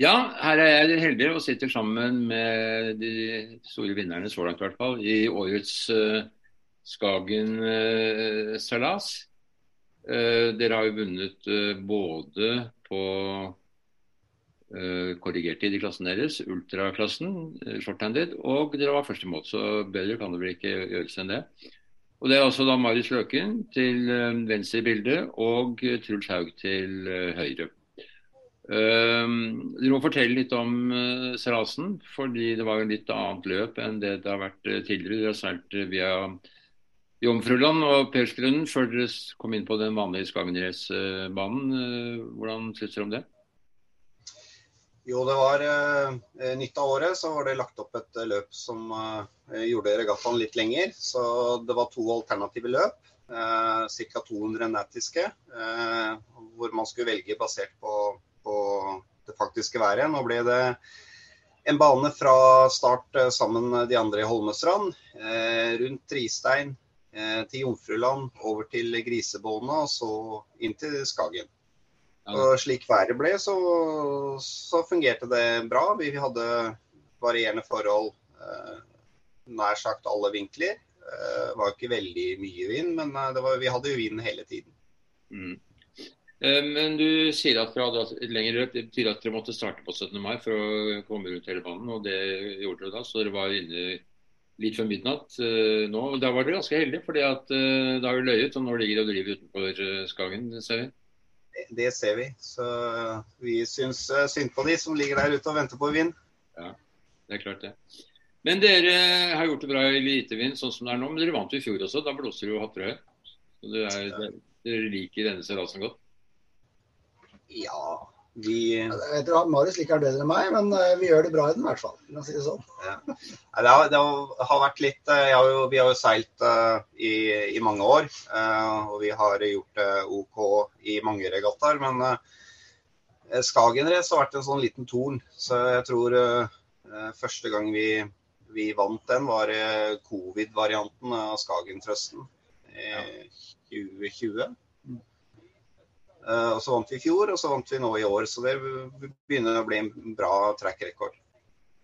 Ja, her er jeg heldig og sitter sammen med de store vinnerne så langt, i hvert fall, i årets uh, Skagen uh. Uh, dere har jo vunnet både på korrigert tid i klassen deres, ultraklassen, shorthanded, og dere var først imot. så bedre kan det vel ikke gjøres enn det. Og Det er altså da Marius Løken til venstre i bildet og Truls Haug til høyre. Uh, dere må fortelle litt om uh, seilasen, fordi det var jo litt annet løp enn det det har vært uh, tidligere. Dere har seilt uh, via Jomfruland og Persgrunnen før dere kom inn på den vanlige Skagenrace-banen. Hvordan syns dere om det? Jo, det var eh, nytt av året. Så var det lagt opp et løp som gjorde regattaen litt lenger. Så det var to alternative løp. Eh, Ca. 200 nautiske. hvor man skulle velge basert på på faktiske været. Nå ble det en bane fra start eh, sammen med de andre i Holmestrand, eh, rundt Tristein eh, til Jomfruland, over til Grisebåna og så inn til Skagen. Og slik været ble, så, så, fungerte det bra. Vi hadde varierende forhold nær sagt alle vinkler. Det var ikke veldig mye vind, men var, vi hadde jo vind hele tiden. Mm. Eh, men du sier at fra et lengre løp. Det betyr at dere måtte starte på 17. mai for å komme rundt hele banen, og det gjorde dere da. Så dere var inne litt før midnatt uh, nå. Da var dere ganske heldige, at uh, det har jo løyet, og nå ligger det og driver utenfor Skagen, ser vi. Det, det ser vi. Så vi syns synd på de som ligger der ute og venter på vind. Ja, det er klart det. Men dere har gjort det bra i elitevind sånn som det er nå, men dere vant jo i fjor også. Da blåser det jo hatter. Så dere, dere liker denne serasen godt? Ja, vi Jeg vet du, Marius liker den bedre enn meg, men uh, vi gjør det bra i den i hvert fall. kan si det sånn. Ja. Det, har, det, har, vært litt uh, har jo, Vi har jo seilt uh, i, i, mange år, og vi har gjort det OK i mange regattaer. Men Skagen Race har vært en sånn liten torn. Så jeg tror første gang vi, vi vant den, var covid-varianten av Skagentrøsten i 2020. Uh, og Så vant vi i fjor, og så vant vi nå i år. Så det begynner å bli en bra track record.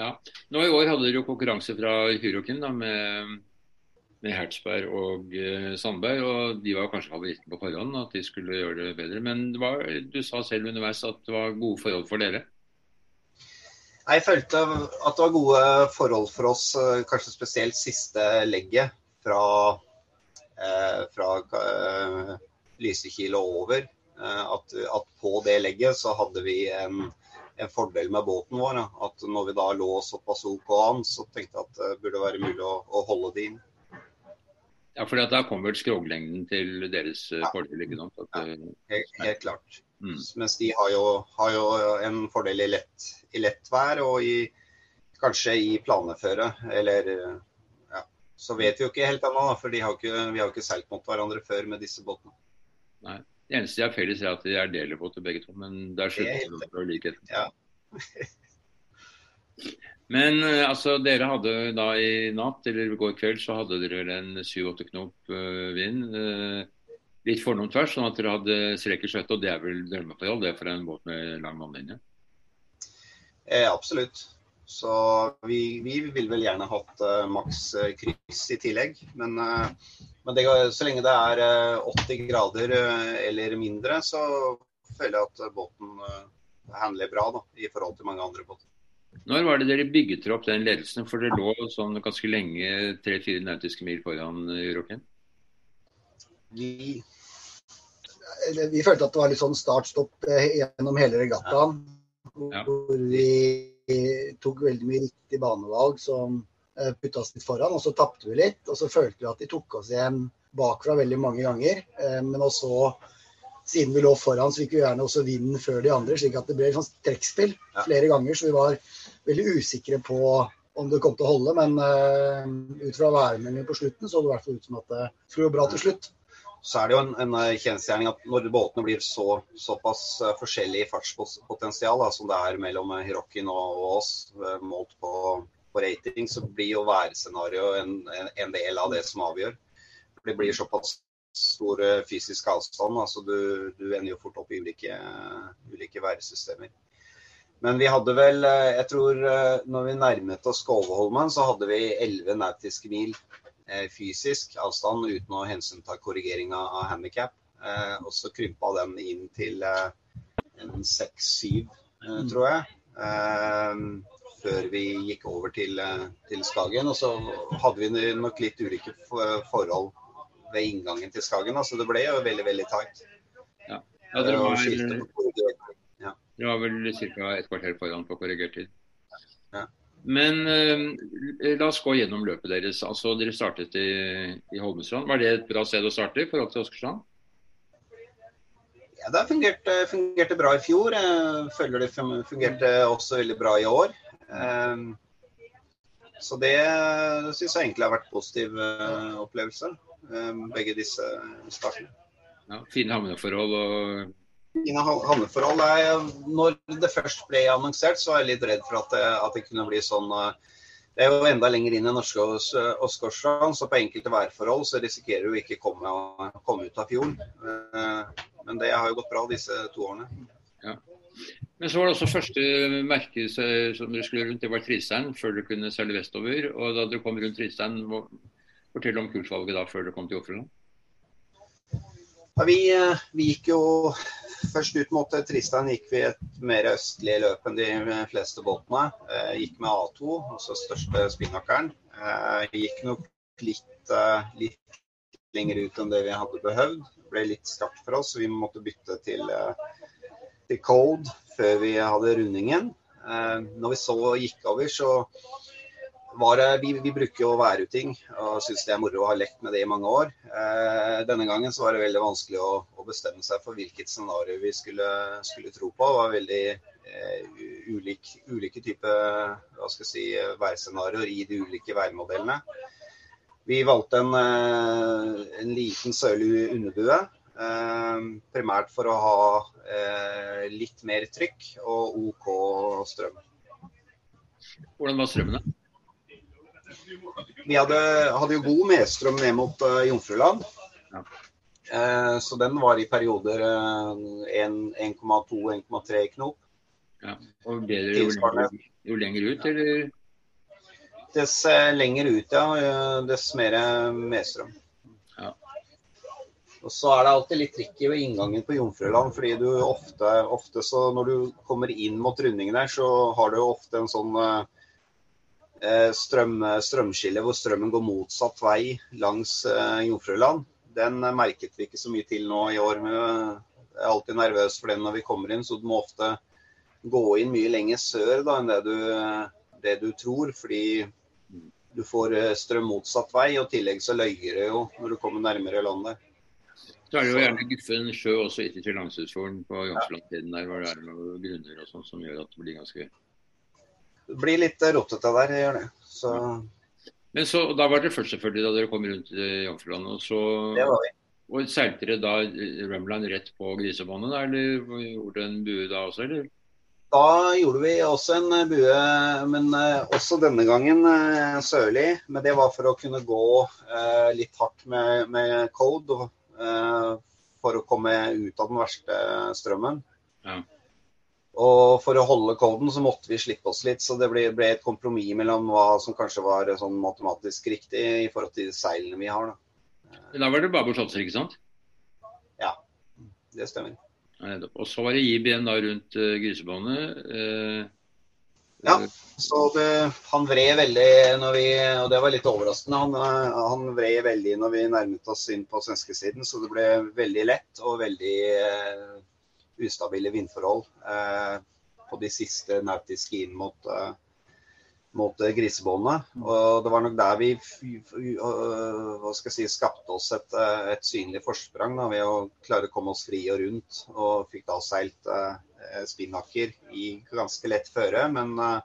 Ja. Nå I år hadde dere jo konkurranse fra Hyroken med, med Hertzberg og uh, Sandberg. og De var kanskje favoritten på forhånd, at de skulle gjøre det bedre. Men det var, du sa selv underveis at det var gode forhold for dere? Jeg følte at det var gode forhold for oss, eh, kanskje spesielt siste legget fra, eh, fra eh, Lysekil og over. Eh, at, at, på det legget så hadde vi en, en, fordel med båten vår. At når vi da lå såpass OK an, så tenkte jeg at det burde være mulig å, å holde det inn. Ja, for da kommer skroglengden til deres eh, ja. fordel? ikke sant? At, ja, eh, helt, helt, klart. Mm. Mens de har jo, har jo, en fordel i lett, i lett vær og i, kanskje i planeføre. Eller ja. Så vet vi jo ikke helt ennå, for har ikke, vi har jo ikke seilt mot hverandre før med disse båtene. Nei. Det eneste de har felles, er at de er delebåter begge to. Men der slutter det likheten. Ja. men eh, altså, dere hadde da i natt, eller i går kveld, så hadde dere en 7-8 knop uh, vind. Uh, litt fornom tvers, sånn at dere hadde strek i skjøttet. Og det er vel drømmeforhold det for en båt med lang vannlinje? Eh, absolutt. Så vi, vi vil vel gjerne hatt uh, maks kryss i tillegg. Men uh, men det, så lenge det er 80 eh, grader eh, eller mindre, så føler jeg at båten eh, handler bra da, i forhold til mange andre båter. Når var det dere bygget opp den ledelsen? For det lå sånn ganske lenge, tre-fire nautiske mil foran Euroken? Vi, vi, følte at det var litt sånn start-stopp gjennom hele regattaen. Ja. Hvor vi tok veldig mye riktig banevalg som Eh, putta oss litt foran, og så tapte vi litt. Og så følte vi at de tok oss igjen bakfra veldig mange ganger. Eh, men også, siden vi lå foran, så fikk vi gjerne også vinden før de andre, slik at det ble et sånt trekkspill flere ganger. Så vi var veldig usikre på om det kom til å holde. Men uh, ut fra værmeldingen på slutten så det i hvert fall ut som at det skulle gå bra til slutt. Så er det jo en, en kjensgjerning at når båtene blir så, såpass forskjellig i fartspotensial da, som det er mellom Hirokin og, og oss, målt på på rating, så blir jo værscenarioet en, en, del av det som avgjør. Det blir såpass stor eh, fysisk avstand. altså Du, du ender jo fort opp i ulike, ulike værsystemer. Men vi hadde vel Jeg tror når vi nærmet oss Skovholmen, så hadde vi 11 nautiske mil fysisk avstand uten å hensynta korrigering av handikap. Og så krympa den inn til en seks-syv, tror jeg før vi gikk over til, eh, til, Skagen. Og så hadde vi nok litt ulike forhold ved inngangen til Skagen. Så det ble jo veldig, veldig tight. Ja, ja dere var, ja. det var vel ca. et kvarter foran på korrigert tid. Ja. Men eh, la oss gå gjennom løpet deres. Altså, Dere startet i, i Holmestrand. Var det et bra sted å starte i forhold til Åsgårdstrand? Ja, Det fungerte, fungerte bra i fjor. Jeg føler det fungerte også veldig bra i år. Ehm, så det syns jeg egentlig har vært positiv eh, opplevelse, ehm, begge disse startene. Ja, fine havneforhold og Fine handleforhold Er, når det først ble annonsert, så var jeg litt redd for at det, at det kunne bli sånn eh, det er jo enda lenger inn i norske Åsgårdstrand, så på enkelte værforhold så risikerer du ikke å komme, komme ut av fjorden. Eh, men det har jo gått bra disse to årene. Ja. Men så var det også første merke som dere skulle rundt, det var Tristein, før dere kunne seile vestover. Og da dere kom rundt Tristein, fortell om kursvalget da før dere kom til Jomfruland. Ja, vi, eh, vi, gikk jo først ut mot Tristein gikk vi et mer østlig løp enn de fleste båtene. Eh, gikk med A2, altså største spinnakeren. Eh, gikk nok litt, litt lenger ut enn det vi hadde behøvd. Det ble litt skarpt for oss, så vi måtte bytte til, til Code før vi hadde rundingen. Eh, når vi så gikk over, så var Vi, vi bruker jo værutting og syns det er moro å ha lekt med det i mange år. Eh, denne gangen så var det veldig vanskelig å, å bestemme seg for hvilket scenario vi skulle, skulle, tro på. Det var veldig eh, ulik, ulike typer si, værscenarioer i de ulike værmodellene. Vi valgte en, en liten sørlig underbue. primært for å ha eh, litt mer trykk og OK strøm. Hvordan var strømmen? Vi hadde, hadde, jo god medstrøm ned mot uh, Jomfruland. Ja. Eh, så den var i perioder eh, 1,2-1,3 knop. Ja. Og bedre jo jo lenger ut, eller? Dess lenger ut, ja. Dess mer medstrøm. Og så er det alltid litt tricky ved inngangen på Jomfruland, fordi du ofte, ofte så når du kommer inn mot rundingen der, så har du ofte en sånn eh, strøm, strømskille hvor strømmen går motsatt vei langs eh, Jomfruland. Den merket vi ikke så mye til nå i år. Men jeg er alltid nervøs for den når vi kommer inn, så du må ofte gå inn mye lenger sør da, enn det du, det du tror. fordi du får eh, strøm motsatt vei, og i tillegg så løyer det jo når du kommer nærmere landet. Så er det jo gjerne Guffen sjø også etter til Langsundsfjorden på Jomfrulandtiden der hvor det er noen grunner og sånt som gjør at det blir ganske blir litt rotete der, jeg gjør det. Så... Men så, Da var det først selvfølgelig da dere kom rundt Jomfruland. Og så det var vi. Og Seilte dere da Rumland rett på grisebåndet, eller gjorde dere en bue da også, eller? Da gjorde vi også en bue, men også denne gangen sørlig. Men det var for å kunne gå litt hardt med, med code. Eh, for å komme ut av den verste strømmen. Ja. Og for å holde koden så måtte vi slippe oss litt, så det ble, ble et kompromiss mellom hva som kanskje var sånn matematisk riktig i forhold til seilene vi har. Da, da var det babord satser, ikke sant? Ja, det stemmer. Og så var det Jib igjen da rundt uh, grisebåndet. Uh, ja, så det, han vred veldig når vi Og det var litt overraskende. Han, eh, han vred veldig når vi nærmet oss inn på svenskesiden, så det ble veldig lett og veldig uh, ustabile vindforhold uh, på de siste nautiske inn mot, uh, mot grisebåndet. Og det var nok der vi hva skal jeg si, skapte oss et, et synlig forsprang da, ved å klare å komme oss fri og rundt. Og fikk da seilt Eh, spinnaker i ganske lett føre. Men, eh,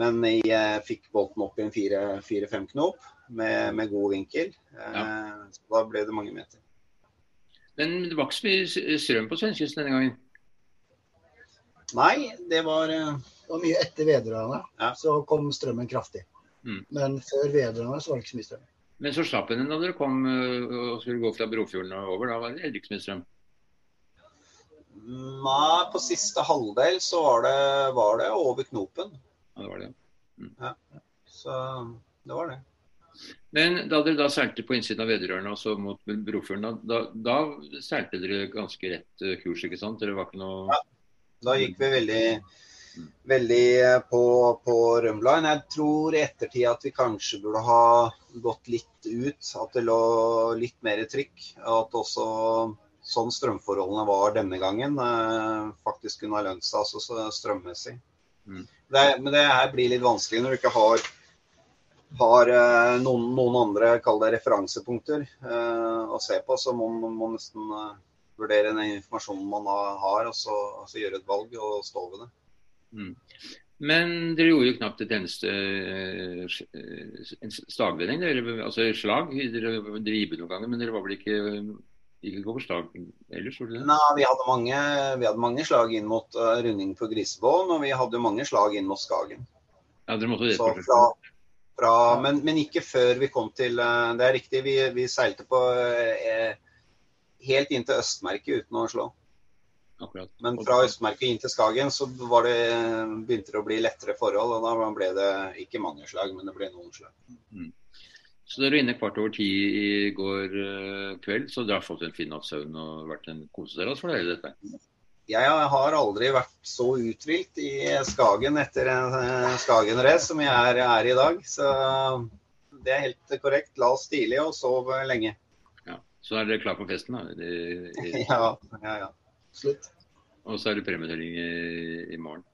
men jeg eh, fikk båten opp i en fire-fem knop med, med, god vinkel. Ja. Så da ble det mange meter. Men det var ikke så mye strøm på svenskekysten denne gangen? Nei, det var, det var mye etter vedrørene. Ja. Så kom strømmen kraftig. Mm. Men før vedrørene så var det ikke så mye strøm. Men så slapp den da dere kom og skulle gå fra Brofjorden og over. Da var det ikke så mye strøm? Nei, på siste halvdel så var det, var det over knopen. Ja, det var det. Mm. Så det var det. Men da dere da seilte på innsiden av Vedrørene, altså mot Brofjorden, da, da, seilte dere ganske rett eh, kurs, ikke sant? Dere var ikke noe ja. Da gikk vi veldig, veldig på, på rømline. Jeg tror i ettertid at vi kanskje burde ha gått litt ut. At det lå litt mer trykk. At også sånn strømforholdene var denne gangen, eh, faktisk kunne ha lønt seg altså strømmessig. Mm. Det, men det her blir litt vanskelig når du ikke har, har eh, noen, noen, andre kall det referansepunkter eh, å se på. Så må man nesten eh, vurdere den informasjonen man har, og så, og så gjøre et valg og stå ved det. Mm. Men dere gjorde jo knapt et eneste en slagvending, altså slag. Dere driver noen ganger, men dere var vel ikke ikke gå for slag ellers? Det? Nei, vi hadde, mange, vi hadde mange slag inn mot uh, runding på Grisebåen, og vi hadde mange slag inn mot Skagen. Ja, dere måtte det Så fra, fra, men, men, ikke før vi kom til uh, Det er riktig, vi, vi seilte på eh, helt inn til Østmerket uten å slå. Akkurat. Men fra Østmerket inn til Skagen så var det, begynte det å bli lettere forhold. og Da ble det ikke mange slag, men det ble noen slag. Mm. Så dere er inne kvart over ti i går uh, kveld, så dere har fått en fin natts søvn og vært en kosedere for dere dette? Jeg har aldri vært så uthvilt i Skagen etter en uh, Skagen-race som jeg er, er, i dag. Så det er helt korrekt. La oss tidlig og sov lenge. Ja, Så er dere klar for festen, da? I, i... ja, ja, ja. Slutt. Og så er det premietelling i, i morgen.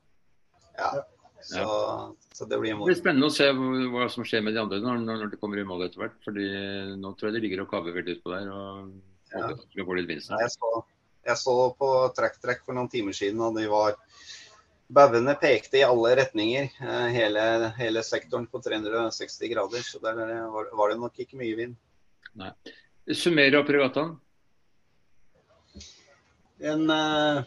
Ja. Så, ja. så, det blir Det blir spennende å se hva som skjer med de andre når, når de kommer i mål etter hvert. fordi Nå tror jeg de ligger og kaver veldig utpå der. og ja. få litt vinst. Jeg så, jeg så på trekk-trekk for noen timer siden, og de var Bauene pekte i alle retninger, eh, hele, hele, sektoren på 360 grader. Så der var, var det nok ikke mye vind. Nei. Summerer opp regattaen? En uh,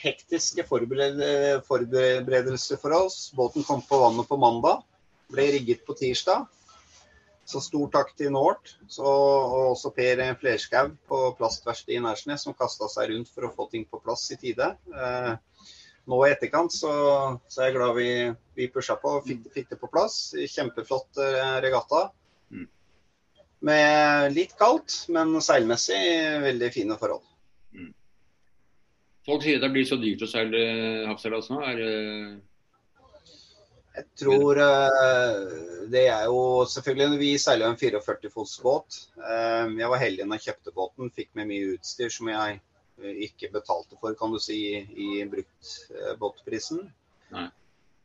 hektiske forberedelser for oss. Båten kom på vannet på mandag, ble rigget på tirsdag. Så stor takk til Nort så, og også Per Flerskau på plastverkstedet i Nærsnes som kasta seg rundt for å få ting på plass i tide. Eh, nå i etterkant så, så, er jeg glad vi, vi pusha på og fikk, fikk, det på plass. Kjempeflott eh, regatta. Mm. Med litt kaldt, men seilmessig veldig fine forhold. Folk sier det blir så dyrt å seile havseilas nå. Er Jeg tror uh, det er jo selvfølgelig Vi seiler en 44 fots båt. Uh, jeg var heldig når jeg kjøpte båten. Fikk med mye utstyr som jeg uh, ikke betalte for, kan du si, i, i bruktbåtprisen.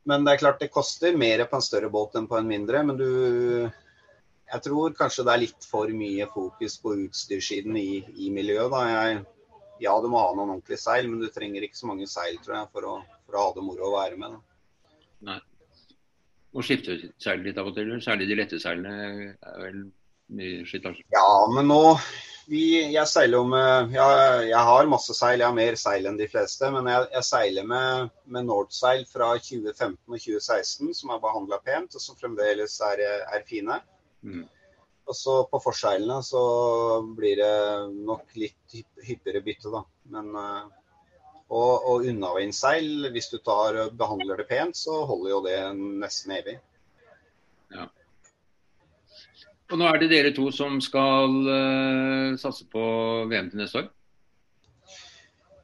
Men det er klart det koster mer på en større båt enn på en mindre. Men du Jeg tror kanskje det er litt for mye fokus på utstyrssiden i, i miljøet. da. Jeg ja, du må ha noen ordentlige seil, men du trenger ikke så mange seil tror jeg, for å, for å ha det moro å være med. Da. Nei. Og skifte seil litt av og til, særlig de lette seilene er vel mye slitasje? Ja, men nå vi, Jeg seiler jo med jeg, jeg, har masse seil, jeg har mer seil enn de fleste. Men jeg, jeg seiler med, med Nordseil fra 2015 og 2016 som er behandla pent, og som fremdeles er, er fine. Mm. Og så på forseilene så blir det nok litt hyppigere bytte, da. Men uh, og, og unnavindsseil, hvis du tar, behandler det pent, så holder jo det nesten evig. Ja. Og nå er det dere to som skal uh, satse på VM til neste år?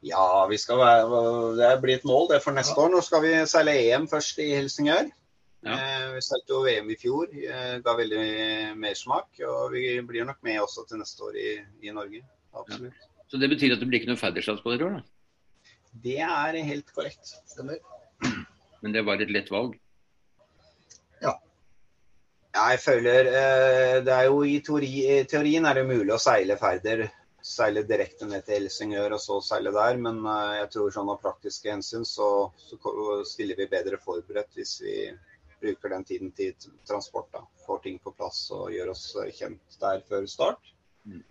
Ja, vi skal være, det blir et mål det for neste år. Nå skal vi seile EM først i Helsingør. Ja. Eh, vi seilte jo VM i fjor, eh, ga veldig mersmak. Og vi blir nok med også til neste år i, i Norge. Absolutt. Ja. Så det betyr at det blir ikke noe fadderslags på dere i år, da? Det er helt korrekt. Stemmer. Men det var et lett valg? Ja. Jeg føler eh, Det er jo i teori, teorien er det mulig å seile ferder. Seile direkte ned til Helsingør og så seile der. Men jeg tror sånn av praktiske hensyn så, så stiller vi bedre forberedt hvis vi bruker den tiden til transport. da, Får ting på plass og gjør oss kjent der før start. Mm.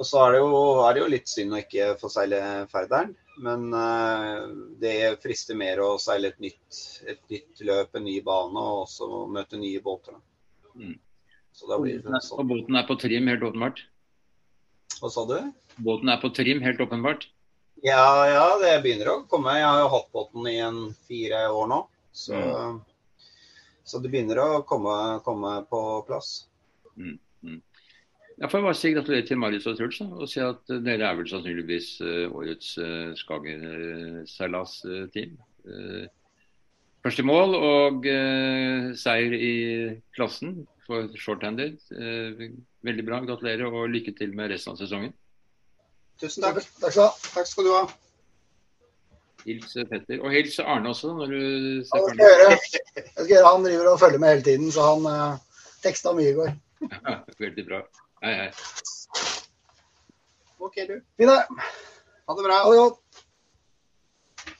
Og så er det, jo, er det, jo, litt synd å ikke få seile Færderen. Men uh, det frister mer å seile et nytt, et nytt, løp, en ny bane, og også møte nye båter. Mm. Så da blir det sånn. Og båten er på trim, helt åpenbart? Hva sa du? Båten er på trim, helt åpenbart? Ja, ja, det begynner å komme. Jeg har jo hatt båten i en fire år nå. Så, så det begynner å komme, komme på plass. Jeg får bare si gratulerer til Marius og Truls og si at eh, dere er vel sannsynligvis eh, årets uh, Skager-seilas-team. Eh, første mål og eh, seier i klassen for shorthanded. Eh, veldig bra, gratulerer og lykke til med resten av sesongen. Tusen takk. Takk skal du ha. Hils eh, Petter. Og hils Arne også, når du ser ja, skal jeg skal gjøre. Han driver og følger med hele tiden, så han teksta mye i går. Veldig bra. Hei, hei. OK, du. Fine. Ha det bra. Ha det godt.